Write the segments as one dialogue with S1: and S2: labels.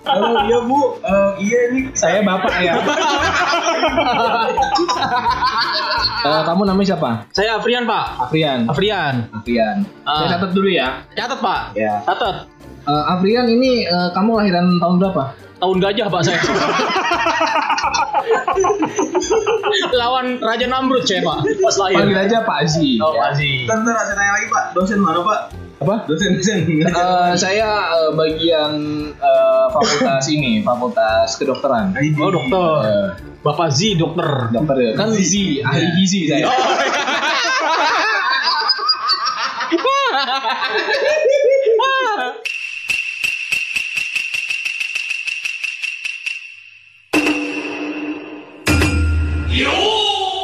S1: Halo, iya Bu. Eh, iya ini
S2: Saya bapak ya. Eh, kamu namanya siapa?
S3: Saya Afrian Pak.
S2: Afrian.
S3: Afrian.
S2: Afrian.
S3: Ah.
S2: Saya catat dulu ya.
S3: Catat Pak.
S2: Ya.
S3: Catat.
S2: Eh, Afrian ini eh, kamu lahiran tahun berapa?
S3: Tahun gajah Pak saya. Lawan Raja Namrud saya Pak. Pas
S2: Panggil
S3: lahir.
S2: aja Pak Aziz.
S3: Oh
S2: Ya.
S3: Pak Aziz.
S1: Bentar, saya tanya lagi Pak. Dosen mana Pak?
S2: Apa?
S1: Dosen, dosen.
S2: Eh, saya eh, bagian eh, fakultas ini, fakultas kedokteran.
S3: Oh dokter.
S2: Eh,
S3: Bapak Z dokter.
S2: dokter ya. Kan gizi, ahli gizi saya.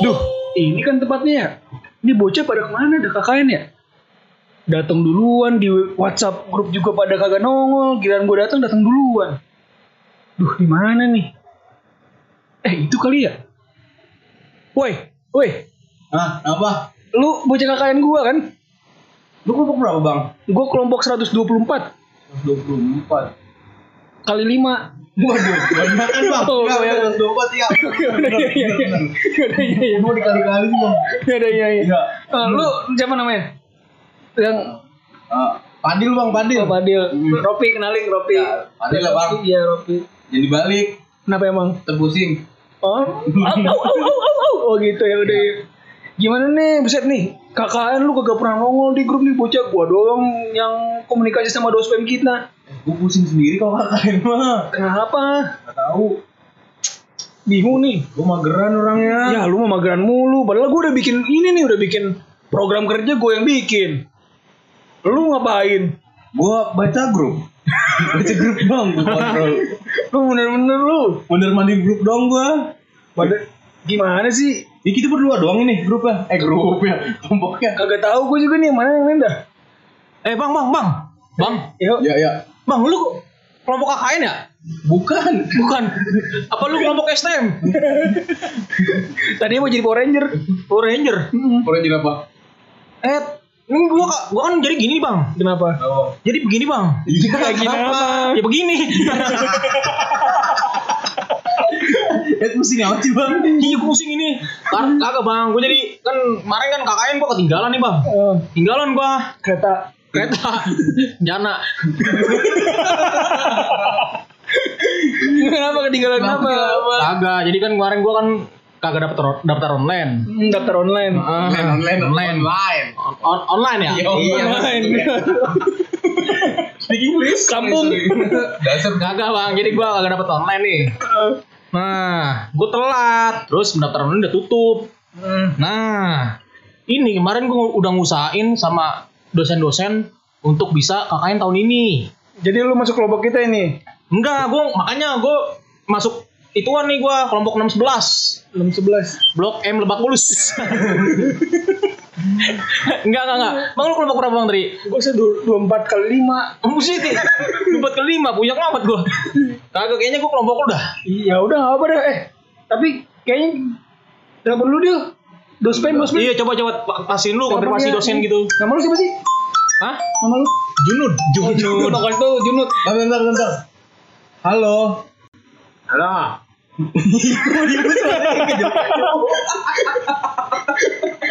S4: Duh, ini kan tempatnya ya. Ini bocah pada ke mana dah KKN ya? Datang duluan di WhatsApp grup juga pada kagak nongol. Giliran gue datang datang duluan. Duh, di mana nih? Eh, itu kali ya? Woi, woi,
S1: Hah, apa?
S4: lu bocah KKN gua kan?
S1: Lu kelompok berapa Bang?
S4: Gua kelompok 124
S1: 124.
S4: kali 5.
S1: Waduh, banyak kan Bang?
S4: Oh,
S1: Enggak,
S4: banyak.
S1: 124 ya.
S4: Iya, iya, iya.
S1: Mau dikali-kali sih Bang.
S4: Iya, iya.
S1: Iya.
S4: Ah, lu siapa namanya? Yang
S1: Ah, Padil Bang, Padil.
S4: Oh, Padil. Ropi kenalin Ropi.
S1: Ya, Padil lah, Bang.
S4: Iya, Ropi.
S1: Jadi balik,
S4: Kenapa emang?
S1: terpusing.
S4: Oh, au, au, au, au, au. Oh gitu ya udah. Gimana nih, buset nih. KKN lu kagak pernah nongol di grup nih bocah gua doang yang komunikasi sama dospem kita.
S1: Gue pusing sendiri kalau KKN mah.
S4: Kenapa?
S1: Gak tahu.
S4: Bingung nih.
S1: Gue mageran orangnya.
S4: Ya lu mah mageran mulu. Padahal gua udah bikin ini nih, udah bikin program kerja gue yang bikin. Lu ngapain?
S1: Gue baca grup. baca grup dong, gue kontrol.
S4: Lu bener-bener lu.
S1: Bener mandi grup dong gue.
S4: Pada gimana sih?
S1: Ya kita berdua doang ini grupnya. Eh grupnya, kelompoknya.
S4: Kagak tahu gue juga nih yang mana yang dah.
S3: Eh bang bang bang. Bang.
S4: Yuk.
S1: Ya ya.
S3: Bang lu kelompok KKN ya?
S1: Bukan.
S3: Bukan. Apa lu kelompok STM?
S4: Tadinya mau jadi Power Ranger.
S3: Power Ranger.
S1: Orang jadi apa?
S3: Eh, ini gua ka- gua kan jadi gini bang.
S4: Kenapa?
S1: Oh.
S3: Jadi begini bang.
S1: Iya.
S4: Gini apa?
S3: Ya begini.
S1: Eh pusing amat sih bang.
S3: Iya pusing ini. Kar- Kagak bang. Gua jadi kan kemarin kan KKN gua ketinggalan nih bang.
S4: Eh,
S3: Tinggalan gua
S4: kereta
S3: kereta jana.
S4: Kenapa ketinggalan apa?
S3: Kagak. Jadi kan kemarin gua kan kagak daftar daftar online.
S4: Hmm, Daftar online.
S3: Ah,
S1: Online, online, online.
S3: On- on- online ya?
S1: Iya.
S4: Online.
S1: Speak English.
S4: Kampung.
S1: Dasar
S3: Kagak bang. Jadi gua kagak dapet online nih. Nah, gua telat. Terus pendaftaran online udah tutup. Nah, ini kemarin gue udah ngusahain sama dosen-dosen untuk bisa KKN tahun ini.
S4: Jadi lu masuk kelompok kita ini.
S3: Enggak, gue makanya gue masuk ituan nih gue kelompok 611
S4: Belum 11.
S3: Blok M Lebak Bulus. enggak, enggak, enggak. Bang lu kelompok berapa bang tadi?
S4: Gue usah 24 kali 5.
S3: Musik Empat ke lima punya amat gue. Kagak kayaknya gue kelompok lu dah.
S4: Ya udah enggak apa deh. Eh, tapi kayaknya Kenapa lu dia? Dospem, dospem.
S3: Iya coba coba pa- pasin lu konfirmasi dosen gitu.
S4: Nama lu siapa sih?
S3: Hah?
S4: Nama lu?
S3: Junud.
S4: Junud. Lu kasih tau Junud.
S1: Bentar, bentar, bentar. Halo.
S3: Halo.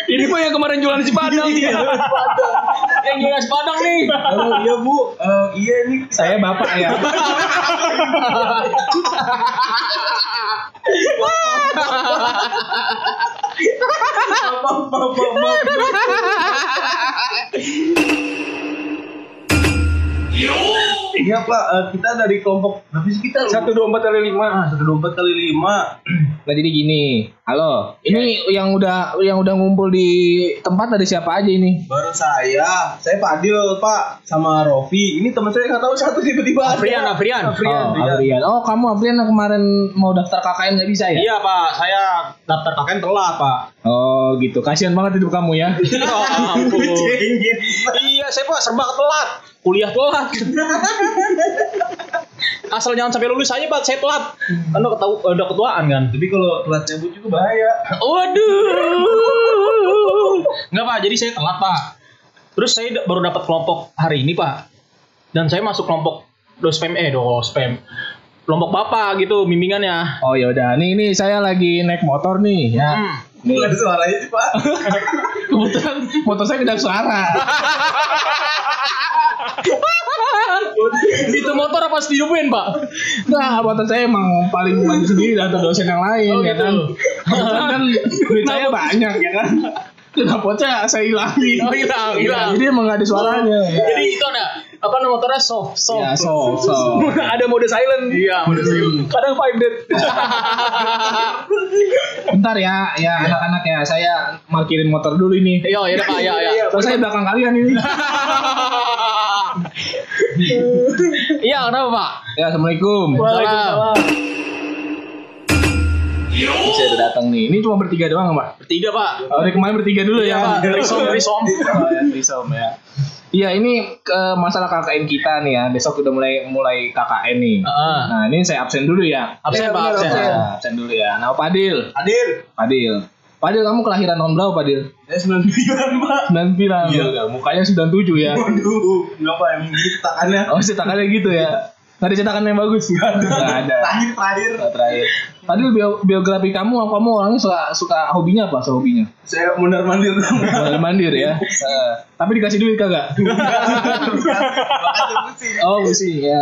S4: Ini mah yang kemarin jualan si Padang.
S3: Yang jualan Padang nih.
S1: Halo, iya Bu. Eh, iya ini
S2: Saya bapak ya.
S1: maaf, maaf, maaf, Iya Pak, Eh, kita dari kelompok berapa sih kita?
S4: Satu dua empat kali lima.
S1: Ah, satu dua empat kali lima.
S2: Nah jadi gini, halo, ini yang udah yang udah ngumpul di tempat ada siapa aja ini?
S1: Baru saya, saya Fadil Pak, sama Rofi. Ini teman saya nggak tahu satu tiba-tiba ada.
S3: Afrian, Afrian.
S2: oh, Afrian. Oh, kamu Afrian yang kemarin mau daftar KKN nggak bisa ya?
S3: Iya pak, saya daftar KKN telat pak.
S2: Oh, gitu. Kasihan banget hidup kamu ya.
S3: Ya ampun. iya, saya pak serba telat. Kuliah telat. Asal jangan sampai lulus aja pak, saya telat. Kan udah, ketahu, udah ketuaan kan.
S1: Tapi kalau telat nyebut juga bahaya.
S3: Waduh. Enggak pak, jadi saya telat pak. Terus saya baru dapat kelompok hari ini pak. Dan saya masuk kelompok do spam eh do spam. Lombok Bapak gitu bimbingannya.
S2: Oh ya udah, nih ini saya lagi naik motor nih ya.
S3: Hmm.
S1: Nggak ada suaranya sih pak.
S2: kebetulan motor saya kedap suara.
S3: Itu motor apa dihidupin, Pak?
S2: Nah, motor saya emang paling maju sendiri dari dosen yang lain
S3: Oh,
S2: ya
S3: gitu.
S2: kan. Kan duit saya banyak ya kan. Knalpotnya saya hilangin.
S3: Oh, hilang, hilang.
S2: Jadi emang gak ada suaranya. Ya,
S3: Jadi itu ada apa nama motornya soft, soft.
S2: ya so, so.
S4: ada mode silent.
S3: Iya, udah
S4: Kadang vibrate.
S2: Bentar ya, ya anak-anak ya, saya parkirin motor dulu ini.
S3: Iya, ya Pak, ya, ya.
S2: Terus saya belakang kalian ini.
S3: Iya, kenapa, Pak?
S2: Ya, assalamualaikum.
S3: Waalaikumsalam.
S2: Saya udah datang nih. Ini cuma bertiga doang, Pak.
S3: Bertiga, Pak.
S2: Oh, dari kemarin bertiga dulu
S3: Iya,
S2: ya.
S3: Pak. Risom, risom.
S2: Oh, ya, trisom ya. Iya, ini ke masalah KKN kita nih ya. Besok udah mulai mulai KKN nih.
S3: Heeh.
S2: Nah, ini saya absen dulu ya.
S3: Absen,
S4: Iya,
S3: Pak, absen.
S4: absen.
S2: Ya, absen dulu ya. Nah, Padil.
S1: Hadir.
S2: Padil. Padil, kamu kelahiran tahun berapa, Padil?
S1: Saya sembilan sembilan pak.
S2: 99.
S1: Iya.
S2: Udah, Mukanya 97 ya.
S1: Waduh, nggak pak emang gitu cetakannya.
S2: Oh, cetakannya gitu ya. Nggak ada cetakan yang bagus? Nggak ada.
S1: Terakhir terakhir.
S2: Nah, terakhir. Padil bio- biografi kamu, kamu orangnya suka suka hobinya apa? So, hobinya?
S1: Saya mundar mandir.
S2: Mondar mandir ya. Eh, tapi dikasih duit kagak?
S1: Pusing.
S2: Oh, pusing ya.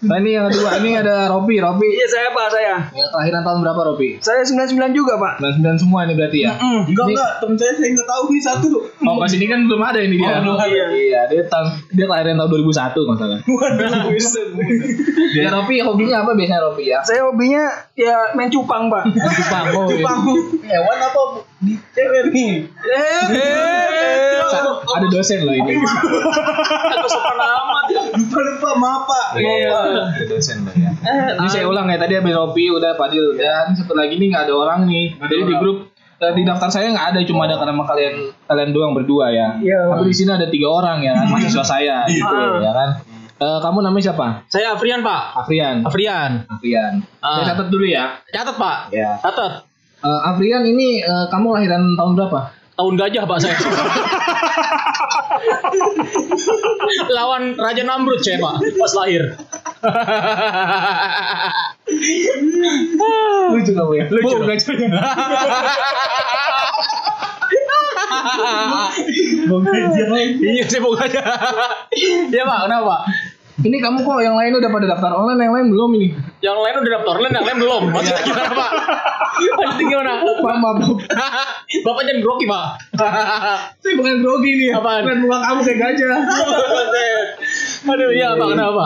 S2: Nah ini yang kedua, ini ada Robi, Robi.
S4: Iya saya Pak saya.
S2: Ya, kelahiran tahun berapa Robi?
S4: Saya 99 juga Pak.
S2: 99 semua ini berarti ya?
S1: Enggak enggak, temen saya saya nggak tahu nih satu.
S2: Oh, pas ini kan belum ada ini dia.
S1: Oh, belum ada.
S2: Iya, dia tahun dia kelahiran tahun 2001 kalau nggak salah.
S1: Waduh.
S2: Ya Robi hobinya apa biasanya Robi ya?
S4: Saya hobinya ya main cupang Pak.
S2: Jepang. Oh, iya.
S1: Cupang hewan apa di cewek nih?
S4: Eh,
S2: Sa- ada dosen loh ini.
S3: Aku sopan amat.
S1: Lupa lupa maaf pak.
S2: Iya,
S1: Maaf,
S2: ada dosen loh ya. Ini saya ulang ya, tadi habis Robi udah Padil dan satu lagi nih nggak ada orang nih. Jadi di grup eh, di daftar saya nggak ada cuma ada karena kalian kalian doang berdua ya.
S4: Iya.
S2: Tapi di sini ada tiga orang ya kan mahasiswa saya gitu ya kan. Eh, kamu namanya siapa?
S3: Saya Afrian, Pak.
S2: Afrian.
S3: Afrian.
S2: Afrian.
S3: Ah.
S2: Saya catat dulu ya.
S3: Catat, Pak.
S2: Ya.
S3: Catat.
S2: Eh, Afrian ini eh, kamu lahiran tahun berapa?
S3: Tahun gajah, Pak saya. Lawan Raja Namrud saya, Pak, pas lahir.
S2: Lucu kamu ya. Lucu.
S3: Bu, Iya, saya buka aja. Iya, Pak, kenapa, Pak?
S2: Ini kamu kok yang lain udah pada daftar online, yang lain belum ini?
S3: Yang lain udah daftar online, yang lain belum. Maksudnya gimana, Pak? Maksudnya gimana?
S2: Pak, maaf.
S3: Bapak jangan grogi, Pak.
S2: Saya bukan grogi nih.
S3: Apaan?
S2: Bukan muka kamu kayak gajah.
S3: Aduh, iya, Pak, kenapa?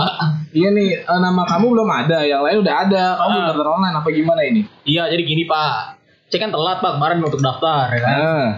S2: Iya nih, eh, nama kamu belum ada, yang lain udah ada. Kamu belum
S3: Ah.
S2: daftar online apa gimana ini?
S3: Iya, jadi gini, Pak. Saya kan telat, Pak, kemarin untuk daftar, ya kan?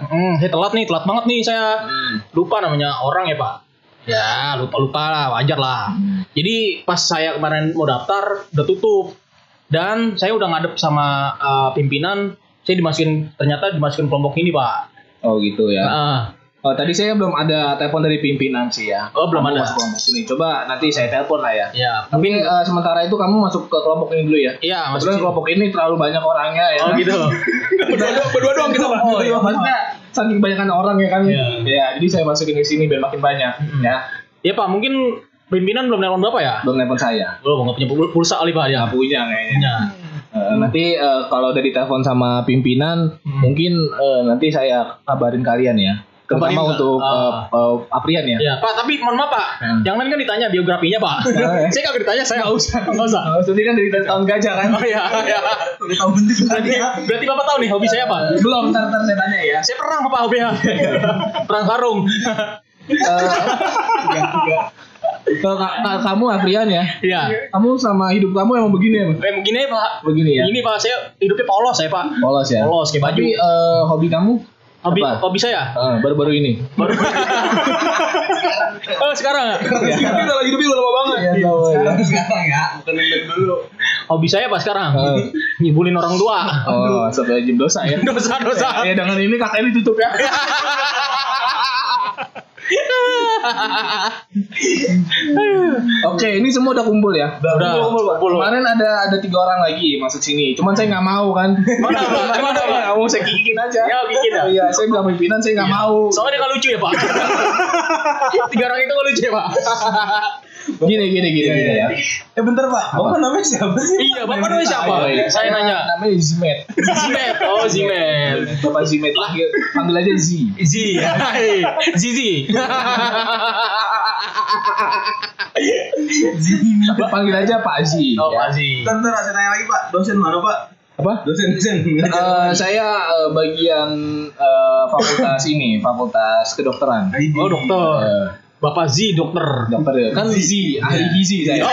S3: Hmm, saya telat nih, telat banget nih saya.
S2: Hmm.
S3: Lupa namanya orang ya, Pak. Ya, lupa-lupa lah, wajar lah. Jadi pas saya kemarin mau daftar, udah tutup. Dan saya udah ngadep sama uh, pimpinan, saya dimasukin, ternyata dimasukin kelompok ini, Pak.
S2: Oh gitu ya.
S3: Nah,
S2: Oh, tadi saya belum ada telepon dari pimpinan sih ya.
S3: Oh, belum
S2: Kamu
S3: ada.
S2: masuk kelompok ini. Coba nanti saya telepon lah ya.
S3: ya.
S2: Tapi eh, sementara itu kamu masuk ke kelompok ini dulu ya.
S3: Iya,
S2: Maksudnya
S3: maksudnya
S2: kelompok ini terlalu banyak orangnya ya.
S3: Oh gitu.
S2: berdua, berdua doang kita pak. Oh iya. Maksudnya saking banyakan orang ya kan.
S3: Iya.
S2: Ya, jadi saya masukin ke sini biar makin banyak ya.
S3: Ya Pak, mungkin pimpinan belum nelpon Bapak ya?
S2: Belum telepon saya.
S3: Belum, nggak punya pul- pulsa kali Pak.
S2: Nggak punya kayaknya.
S3: Ya.
S2: Eh, nanti eh, kalau udah ditelepon sama pimpinan,
S3: Hmm.
S2: mungkin eh, nanti saya kabarin kalian ya. Terutama
S3: Pak.
S2: untuk eh, eh, Aprian ya.
S3: Ya, Pak, tapi mohon maaf Pak.
S2: Hmm.
S3: Yang lain kan ditanya biografinya Pak.
S2: Ya.
S3: saya kagak ditanya, saya nggak usah. Nggak usah.
S2: Jadi kan dari tahun gajah kan.
S3: Oh iya, iya.
S1: Udah tahu bentuk
S3: Berarti, berarti Bapak tahu nih hobi saya apa?
S2: Belum, ntar, ntar saya tanya ya.
S3: Saya perang Bapak hobinya. perang sarung.
S2: Kalau ka- ka- kamu Aprian ya,
S3: Iya.
S2: kamu sama hidup kamu emang begini ya?
S3: Kayak begini ya, Pak.
S2: Begini ya.
S3: Ini Pak, saya hidupnya polos saya Pak.
S2: Polos ya.
S3: Polos kayak baju.
S2: Tapi eh, hobi kamu
S3: hobi
S2: apa?
S3: hobi saya.
S2: Eh, baru-baru ini.
S3: oh sekarang ya?
S2: Kita lagi hidupnya udah lama banget. Iya, tahu ya.
S1: Sekarang sekarang ya, bukan dulu.
S3: Hobi saya apa sekarang?
S2: Eh.
S3: Ngibulin orang tua.
S2: Oh, sampai jam dosa ya.
S3: Dosa dosa.
S2: Ya dengan ini kakak ini tutup ya. Oke, ini semua udah kumpul ya.
S3: Udah, kumpul.
S2: Kemarin ada ada tiga orang lagi masuk sini. Cuman saya nggak mau kan.
S3: Mana? Mana?
S2: Nggak mau saya kikikin aja.
S3: Ya, bikin ya.
S2: Iya, saya bilang pimpinan saya nggak mau.
S3: Soalnya nggak lucu ya Pak. Tiga orang itu nggak lucu ya Pak.
S2: Gini gini gini, gini ya.
S1: Eh bentar Pak, Bapak namanya siapa sih?
S3: Iya, Bapak namanya siapa? Saya nanya.
S2: Namanya Zimet.
S3: Zimet. Oh, Zimet.
S2: Bapak Zimet panggil, panggil aja Z.
S3: Z. Hai. Zizi.
S2: Panggil aja Pak Z.
S3: Oh,
S2: ya.
S3: Pak Zi.
S1: Bentar, bentar, saya tanya lagi Pak. Dosen mana Pak?
S2: Apa?
S1: Dosen, dosen.
S2: Eh, saya eh, bagian eh, fakultas ini, fakultas kedokteran.
S3: Oh, dokter.
S2: Eh,
S3: Bapak Z dokter.
S2: dokter ya. Kan gizi, ahli gizi saya.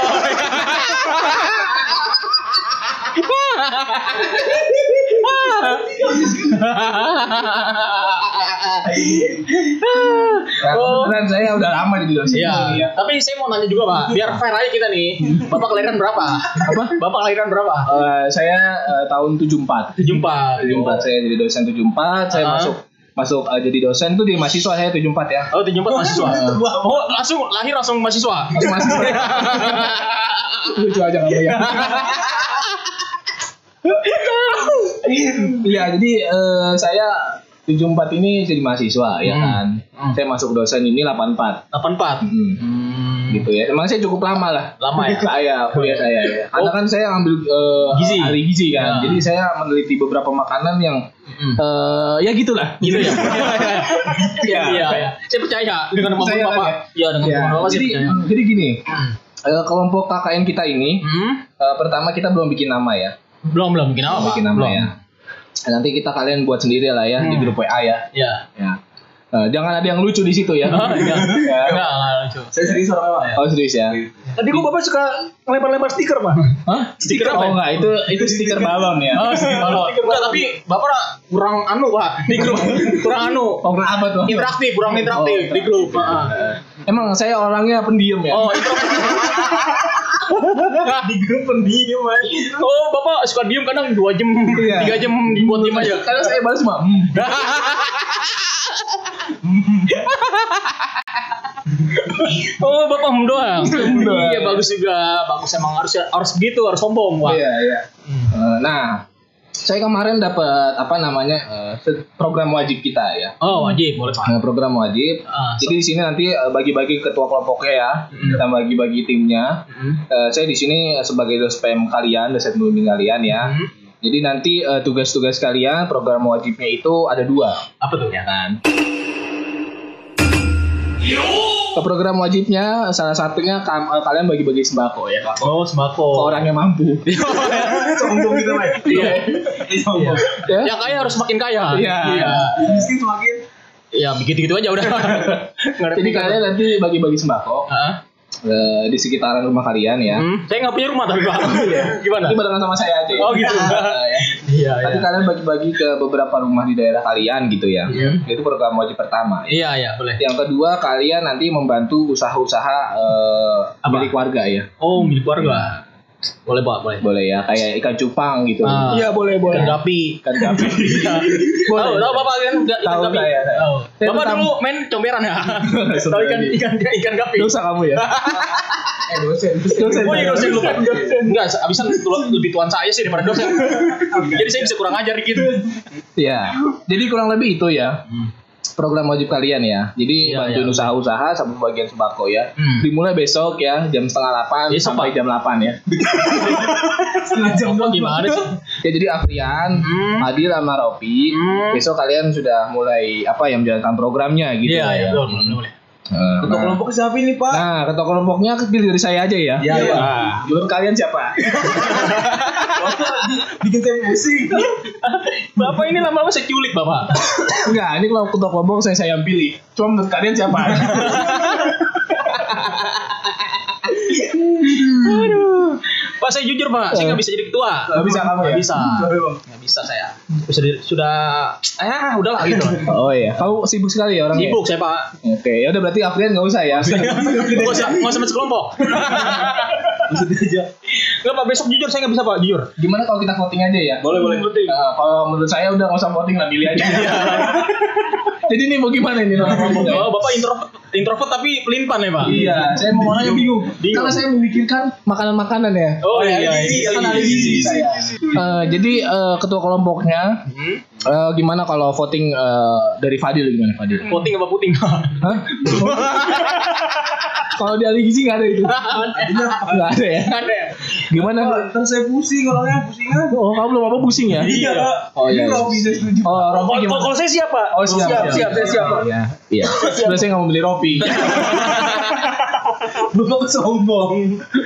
S2: Nah, kebetulan saya udah lama jadi dosen.
S3: Iya.
S2: ya.
S3: Tapi saya mau nanya juga, Pak. Biar fair aja kita nih. Bapak kelahiran berapa? Apa? Bapak kelahiran berapa?
S2: Eh, saya eh, tahun 74.
S3: 74.
S2: 74 saya jadi dosen 74, saya
S3: Ah.
S2: masuk masuk eh, jadi dosen tuh di mahasiswa saya 74 ya.
S3: Oh, 74 mahasiswa. Oh, langsung lahir langsung mahasiswa.
S2: Masuk mahasiswa. Lucu aja kamu ya. Iya, jadi eh, saya 74 ini jadi mahasiswa ya
S3: Hmm.
S2: kan.
S3: Hmm.
S2: Saya masuk dosen ini 84.
S3: 84.
S2: Hmm.
S3: Hmm.
S2: Gitu ya. Emang saya cukup lama lah.
S3: Lama ya?
S2: Saya kuliah saya ya. Karena kan saya ngambil eh,
S3: Gizi.
S2: ahli gizi kan.
S3: Ya.
S2: Jadi saya meneliti beberapa makanan yang
S3: Hmm.
S2: eh ya gitulah.
S3: Gitu ya.
S2: Iya.
S3: Iya, iya. Saya percaya dengan kemampuan
S2: Percaya,
S3: Bapak.
S2: ya?
S3: Iya, dengan
S2: Ya,
S3: kemampuan Bapak
S2: jadi
S3: percaya.
S2: jadi gini,
S3: Hmm.
S2: eh, kelompok KKN kita ini
S3: Hmm.
S2: eh, pertama kita belum bikin nama ya.
S3: Belum, belum bikin apa,
S2: Belum bikin nama
S3: Belum.
S2: ya. Nanti kita kalian buat sendiri lah ya di
S3: Hmm.
S2: grup WA ya.
S3: Iya.
S2: Ya. Eh, jangan ada yang lucu di situ ya.
S3: Oh, iya.
S2: Ya.
S3: Enggak, enggak lucu.
S1: Saya serius orangnya Pak.
S2: Oh serius ya?
S4: Tadi kok bapak suka ngelempar-lempar stiker pak?
S2: Hah?
S3: Stiker apa?
S2: Oh enggak, itu itu stiker balon ya.
S3: Oh, stiker balon. Enggak, tapi Bapak kurang anu, Pak. Di grup. Kurang anu.
S2: Oh, apa tuh?
S3: Interaktif, kurang interaktif
S2: Oh.
S3: di grup. Heeh.
S2: Eh, Emang saya orangnya pendiam ya.
S3: Oh, di grup pendiam Pak. Oh, Bapak suka diem kadang 2 jam,
S2: Iya.
S3: 3 jam buat diem aja.
S2: Karena saya balas cuma hmm.
S3: Oh, Bapak hum doang. Iya, bagus juga. Bagus emang harus harus begitu, harus sombong, Pak.
S2: Iya, iya. Eh, nah, saya kemarin dapat apa namanya eh, program wajib kita ya.
S3: Oh, wajib, boleh, Pak.
S2: Nah, program wajib.
S3: Ah,
S2: Jadi di sini nanti eh, bagi-bagi ketua kelompoknya ya, kita bagi-bagi timnya. Eh, saya di sini sebagai dospem kalian, dosen pembimbing kalian ya.
S3: Hmm.
S2: Jadi nanti tugas-tugas kalian program wajibnya itu ada dua,
S3: Apa tuh?
S2: ya kan? Ke program wajibnya salah satunya kam- eh, kalian bagi-bagi sembako ya,
S3: Oh,
S2: ke
S3: sembako.
S2: orang yang mampu.
S1: Sombong gitu Pak.
S3: Iya.
S1: Sombong.
S2: ya.
S3: Yang kaya harus makin kaya.
S2: Iya.
S1: Miskin semakin
S3: Ya, begitu-gitu aja udah.
S2: Jadi kalian nanti bagi-bagi sembako
S3: Heeh.
S2: eh, di sekitaran rumah kalian ya.
S3: Hmm, saya nggak punya rumah tapi Pak. Gimana?
S2: Nanti barengan sama saya aja. ya.
S3: Oh, gitu.
S2: Eh, ya.
S3: Iya,
S2: Nanti kalian bagi-bagi ke beberapa rumah di daerah kalian gitu ya.
S3: Iya.
S2: Itu program wajib pertama.
S3: Iya, iya, boleh.
S2: Yang kedua kalian nanti membantu usaha-usaha eh,
S3: Apa?
S2: milik warga ya.
S3: Oh, milik keluarga. Boleh, Pak, boleh.
S2: Boleh ya, kayak ikan cupang gitu.
S3: Ah.
S4: Iya boleh boleh.
S3: Ikan gapi.
S2: Ikan gapi.
S3: Tahu, tahu Bapak kan ikan
S2: Tahu
S3: gapi?
S2: saya, saya.
S3: Tahu. Bapak dulu main comberan ya? Tahu ikan ikan ikan gapi.
S2: Dosa kamu ya.
S1: eh dosen.
S2: Dosen.
S3: Oh iya dosen lupa. Enggak, abisan lebih tuan saya sih daripada dosen. Jadi saya bisa kurang ajar dikit.
S2: Ya. Jadi kurang lebih itu ya. Program wajib kalian ya.
S3: Hmm.
S2: Jadi
S3: Iya,
S2: bantuin
S3: iya.
S2: usaha-usaha sama bagian sembako ya.
S3: Hmm.
S2: Dimulai besok ya jam setengah delapan
S3: Besok,
S2: sampai jam 8 ya.
S1: Setengah jam
S3: Bapak gimana sih?
S2: Ya jadi Afrian,
S3: Hmm.
S2: Adil sama Ropi,
S3: Hmm.
S2: besok kalian sudah mulai apa yang menjalankan programnya gitu
S3: Iya, iya,
S2: ya.
S3: boleh, boleh,
S2: Eh,
S1: Ketua
S2: nah,
S1: kelompok siapa ini Pak?
S2: nah, ketua kelompoknya pilih dari saya aja ya.
S1: Iya, iya.
S2: Nah, menurut kalian siapa?
S1: Bikin saya pusing.
S3: Bapak ini lama-lama saya culik, Bapak.
S2: Enggak, ini kalau ketua kelompok saya saya yang pilih. Cuma menurut kalian siapa?
S3: Pak saya jujur Pak, saya nggak bisa jadi ketua.
S2: Nggak bisa kamu ya?
S3: Nggak bisa. Nggak bisa saya. Sudah, sudah ah udahlah gitu.
S2: oh iya, kamu sibuk sekali ya orangnya.
S3: Sibuk saya Pak.
S2: Oke, ya udah berarti Afrian nggak usah ya.
S3: Nggak usah, nggak usah masuk kelompok.
S1: Maksud aja.
S3: Nggak Pak, besok jujur saya nggak bisa Pak, jujur.
S2: Gimana kalau kita voting aja ya?
S3: Boleh, boleh.
S2: Eh, kalau menurut saya udah nggak usah voting lah, pilih aja. Jadi ini mau gimana ini?
S3: Oh, Bapak introvert, introvert tapi pelimpan ya Pak?
S2: Iya, saya mau orangnya bingung.
S3: Bingung.
S2: Karena saya memikirkan makanan-makanan ya.
S3: Oh iya, iya.
S2: Kan ahli
S1: gizi,
S2: saya. Eh, jadi eh, ketua kelompoknya
S3: Hmm?
S2: eh, gimana kalau voting eh, dari Fadil gimana Fadil?
S3: Voting apa puting Pak?
S2: Hah? Kalau di ahli gizi nggak ada itu.
S1: Artinya apa?
S2: Nggak ada ya.
S3: Ada ya?
S2: Gimana?
S1: Ntar saya pusing orangnya pusingan.
S2: Oh, kamu belum apa pusing ya?
S1: Iya.
S2: Oh, iya,
S1: Ini
S2: iya.
S1: Robi saya setuju.
S2: Oh,
S4: Kalau
S2: gimana?
S4: kalau saya siapa?
S2: Oh, siap,
S4: siap, siap, saya siap. Pak.
S2: Iya, iya. Sebenarnya saya nggak mau beli Robi.
S1: Belum sombong.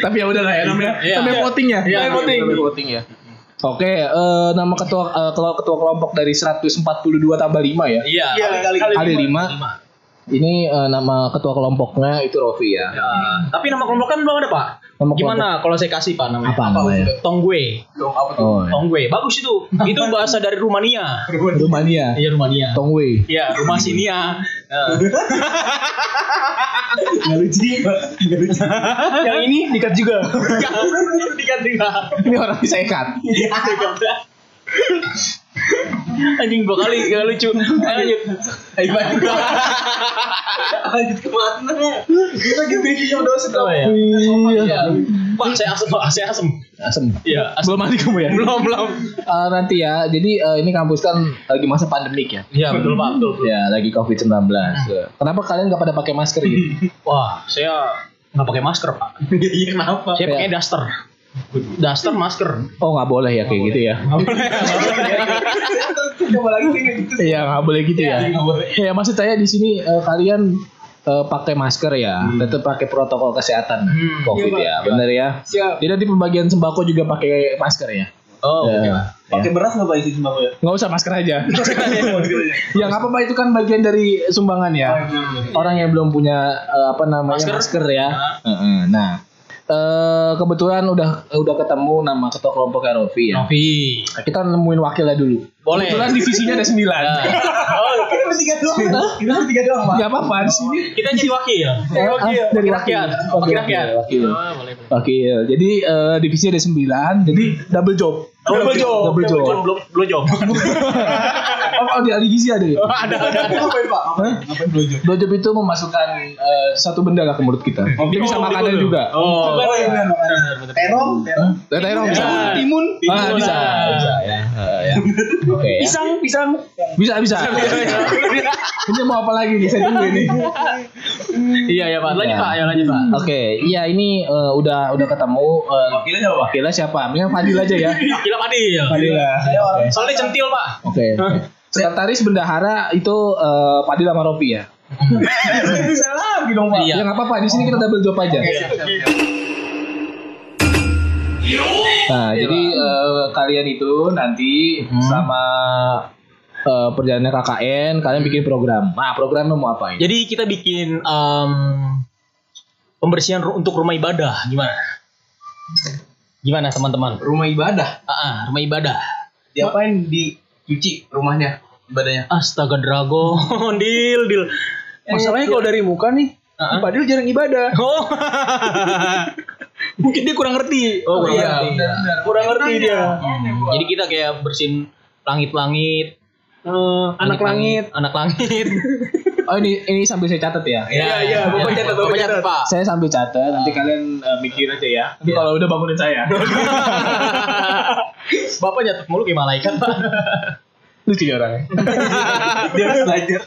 S2: Tapi ya udah lah ya namanya.
S3: Iya.
S2: Namanya voting ya.
S3: Iya,
S2: Namanya voting. Namanya voting ya. Oke, eh, nama ketua eh, ketua ketua kelompok dari 142 tambah 5 ya.
S3: Iya.
S1: Kali-kali.
S2: Kali 5. Ini eh, nama ketua kelompoknya itu Rofi ya.
S3: Ya. Tapi nama kelompok kan belum ada pak.
S2: Nama
S3: Gimana kalau saya kasih pak namanya?
S2: Apa namanya?
S3: Tonggue.
S1: Dong apa tuh?
S2: Oh,
S3: Tonggue. Bagus itu. itu bahasa dari Rumania.
S2: Rumania.
S3: Iya Rumania.
S2: Tongwei.
S3: Iya, rumah sinia. Eh,
S1: Nggak lucu. Lucu.
S4: Yang ini dikat juga.
S3: Dikat juga.
S2: Ini orang bisa ikat.
S3: Anjing dua kali gak lucu. Ayo lanjut.
S1: Ayo lanjut. Lanjut ke mana? Kita lagi bikin dosen apa?
S3: iya.
S2: Iya.
S3: Pak, saya asem, Pak. Saya asem.
S2: Asem.
S3: Iya, asem.
S2: Belum mandi kamu ya?
S3: Belum, belum.
S2: Eh, nanti ya. Jadi eh, ini kampus kan lagi masa pandemik ya.
S3: Iya, betul, Pak. Betul.
S2: Ya, lagi COVID-19. Kenapa kalian nggak pada pakai masker gitu?
S3: Wah, saya nggak pakai masker, Pak.
S1: Iya kenapa?
S3: Saya pakai daster. Daster masker.
S2: Oh, nggak boleh ya kayak gitu ya.
S1: Coba lagi kayak gitu.
S2: Iya, nggak boleh gitu ya.
S1: Nggak boleh.
S2: Ya, maksud saya di sini eh, kalian eh, pakai masker ya, tetap pakai protokol kesehatan
S3: Hmm.
S2: COVID
S1: Iya,
S2: ya, bener ya.
S1: Siap.
S2: Jadi nanti pembagian sembako juga pakai masker ya.
S3: Oh,
S2: Ya.
S3: oke.
S1: Pakai beras nggak pak isi sembako ya?
S2: Nggak usah masker aja. ya nggak apa-apa itu kan bagian dari sumbangan ya. Orang yang belum punya eh, apa namanya
S3: Masker?
S2: masker, ya.
S3: Hah?
S2: Heeh. Nah, eh, kebetulan udah udah ketemu nama ketua kelompok Rofi ya.
S3: Novi.
S2: Kita nemuin wakilnya dulu.
S3: Boleh.
S2: Kebetulan divisinya ada sembilan.
S3: Oh,
S1: Kita bertiga doang. Kita bertiga doang pak.
S2: Gak apa-apa di sini.
S3: kita jadi wakil.
S2: Eh, ah, dari
S3: Wakil
S2: wakil.
S3: rakyat.
S2: Wakil,
S3: Wakil rakyat.
S2: Wakil.
S3: Oh, boleh. boleh.
S2: Wakil. Jadi eh, divisi ada sembilan. Jadi double job.
S3: Double job.
S2: Double job.
S3: Belum belum belum job.
S2: Oh, oh, di ahli gizi ada ya?
S3: ada ada.
S1: Ngapain pak? Ngapain? Ngapain blowjob?
S2: Blowjob itu memasukkan eh, satu benda lah ke mulut kita. Jadi bisa
S3: Oh,
S2: makanan juga.
S3: Oh.
S1: Oh iya benar. Terong, terong.
S2: Terong bisa.
S3: Ya.
S2: Timun.
S3: Timun
S2: Ah, bisa. Bisa ya. Ya. Oke. ya.
S4: Pisang, pisang.
S2: Bisa bisa. Ini mau apa lagi nih? Saya tunggu ini.
S3: Iya ya Pak. Lanjut
S2: Ya.
S3: Pak. Ya lanjut Pak.
S2: Oke, iya ini eh, udah udah ketemu eh,
S1: Wakilnya siapa
S2: wakilnya siapa? Mendingan Fadil aja ya.
S3: Gila Fadil.
S2: Fadil ya.
S1: Saya orang.
S3: Soalnya centil Pak.
S2: Oke. Sekretaris bendahara itu eh, Fadil sama Robi ya.
S1: Bisa lagi dong pak.
S3: Iya.
S2: Ya nggak apa-apa, di sini kita double job aja. Nah, jadi eh, kalian itu nanti sama eh, perjalanannya KKN, kalian bikin program. Nah, programnya mau apa ini?
S3: Jadi kita bikin em, pembersihan ru- untuk rumah ibadah. Gimana? Gimana teman-teman?
S1: Rumah ibadah.
S3: Ah, ah, rumah ibadah.
S1: Diapain dicuci rumahnya ibadahnya?
S3: Astaga Dragon, deal deal.
S4: Masalahnya kalau dari muka nih,
S3: Ah, ah.
S4: Padil jarang ibadah.
S3: Oh,
S4: Mungkin dia kurang ngerti.
S3: Oh, kurang
S1: Iya,
S3: ngerti.
S1: benar-benar.
S4: Kurang ngerti dia.
S3: jadi kita kayak bersihin langit-langit,
S4: Eh, anak langit.
S3: anak langit.
S2: Oh, ini ini sambil saya catat ya.
S3: Iya,
S4: iya, Bapak catat, Bapak
S3: Bapak catat, Pak.
S2: Saya sambil catat, nanti kalian eh, mikir aja ya. Nanti kalau udah bangunin saya.
S3: Bapak nyatet mulu kayak malaikat, Pak.
S2: Lucu ya orangnya.
S1: Dia harus belajar.